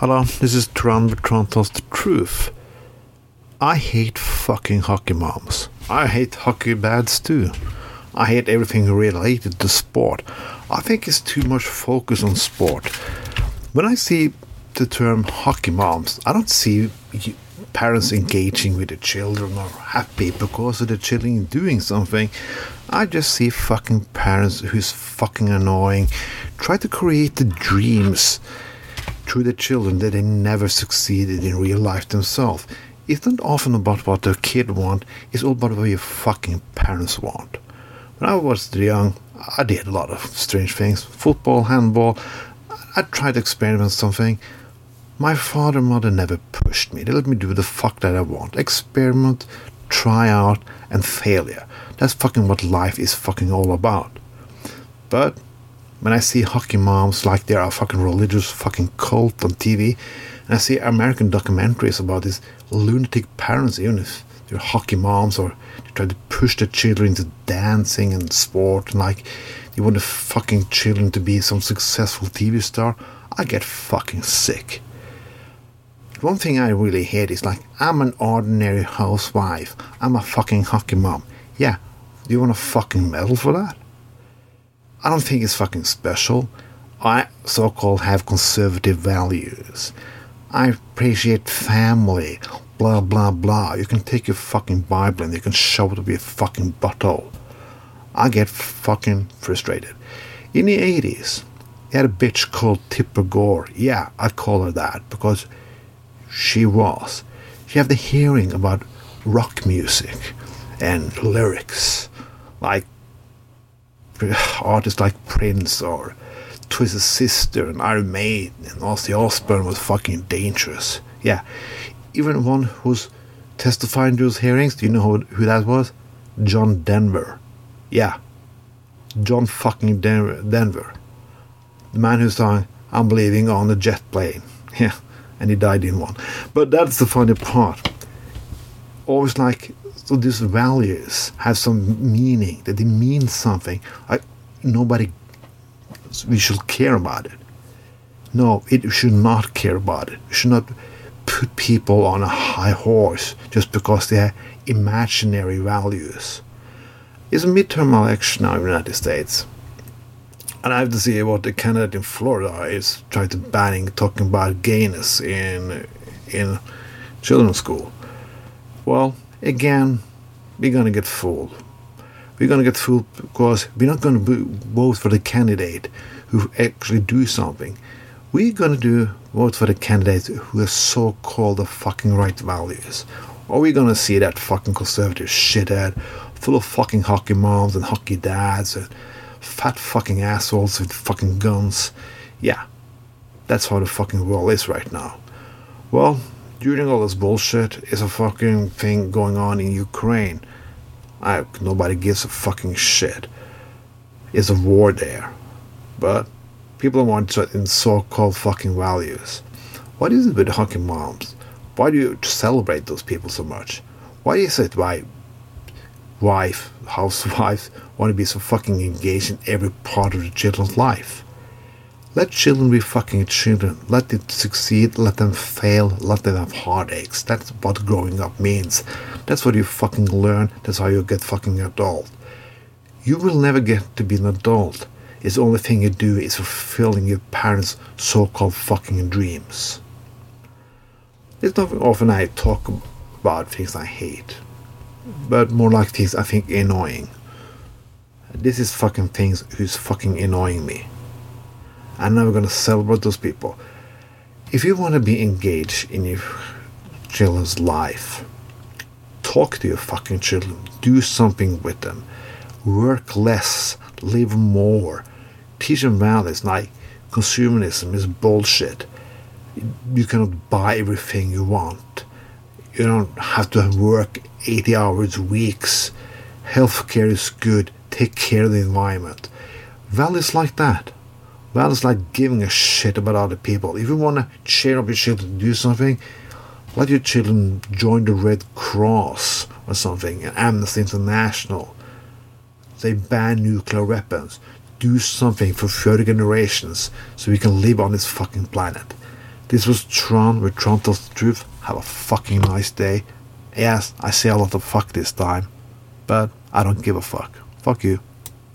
Hello, this is Tran Bertrand tells the truth. I hate fucking hockey moms. I hate hockey dads too. I hate everything related to sport. I think it's too much focus on sport. When I see the term hockey moms, I don't see parents engaging with the children or happy because of the children doing something. I just see fucking parents who's fucking annoying, try to create the dreams through the children that they never succeeded in real life themselves. It's not often about what the kid want, it's all about what your fucking parents want. When I was young, I did a lot of strange things. Football, handball. I tried to experiment something. My father and mother never pushed me. They let me do the fuck that I want. Experiment, try out, and failure. That's fucking what life is fucking all about. But when I see hockey moms like they're a fucking religious fucking cult on TV, and I see American documentaries about these lunatic parents, even if they're hockey moms or they try to push their children into dancing and sport, and like they want the fucking children to be some successful TV star, I get fucking sick. One thing I really hate is like, I'm an ordinary housewife. I'm a fucking hockey mom. Yeah, do you want a fucking medal for that? I don't think it's fucking special. I so called have conservative values. I appreciate family, blah blah blah. You can take your fucking Bible and you can shove it up your fucking butthole. I get fucking frustrated. In the 80s, you had a bitch called Tipper Gore. Yeah, I'd call her that because she was. She had the hearing about rock music and lyrics, like artists like Prince or Twisted Sister and Iron Maiden and Ozzy Osbourne was fucking dangerous. Yeah, even one who's testifying to those hearings. Do you know who, who that was? John Denver. Yeah, John fucking Denver. Denver. The man who's saying, I'm leaving on a jet plane. Yeah, and he died in one. But that's the funny part. Always like, so these values have some meaning, that they mean something. Like, nobody, we should care about it. No, it should not care about it. We should not put people on a high horse just because they have imaginary values. It's a midterm election now in the United States. And I have to see what the candidate in Florida is trying to banning talking about gayness in in children's school. Well, again, we're gonna get fooled. We're gonna get fooled because we're not gonna vote for the candidate who actually do something. We're gonna do vote for the candidate who has so-called the fucking right values. Are we're gonna see that fucking conservative shithead full of fucking hockey moms and hockey dads and fat fucking assholes with fucking guns. Yeah, that's how the fucking world is right now. Well, during all this bullshit is a fucking thing going on in Ukraine. I, nobody gives a fucking shit. It's a war there. But people want to in so-called fucking values. What is it with hockey moms? Why do you celebrate those people so much? Why is it why wife, housewife, want to be so fucking engaged in every part of the children's life. Let children be fucking children. Let them succeed, let them fail, let them have heartaches. That's what growing up means. That's what you fucking learn. That's how you get fucking adult. You will never get to be an adult. It's the only thing you do is fulfilling your parents' so-called fucking dreams. It's not often I talk about things I hate but more like things I think annoying. This is fucking things who's fucking annoying me. I'm never gonna celebrate those people. If you want to be engaged in your children's life, talk to your fucking children. Do something with them. Work less. Live more. Teach them values like consumerism is bullshit. You cannot buy everything you want. You don't have to work 80 hours weeks. Healthcare is good. Take care of the environment. Values like that. Values like giving a shit about other people. If you want to cheer up your children to do something, let your children join the Red Cross or something, and Amnesty International. They ban nuclear weapons. Do something for further generations so we can live on this fucking planet. This was Tron, where Tron tells the truth. Have a fucking nice day. Yes, I say a lot of fuck this time, but I don't give a fuck. Fuck you.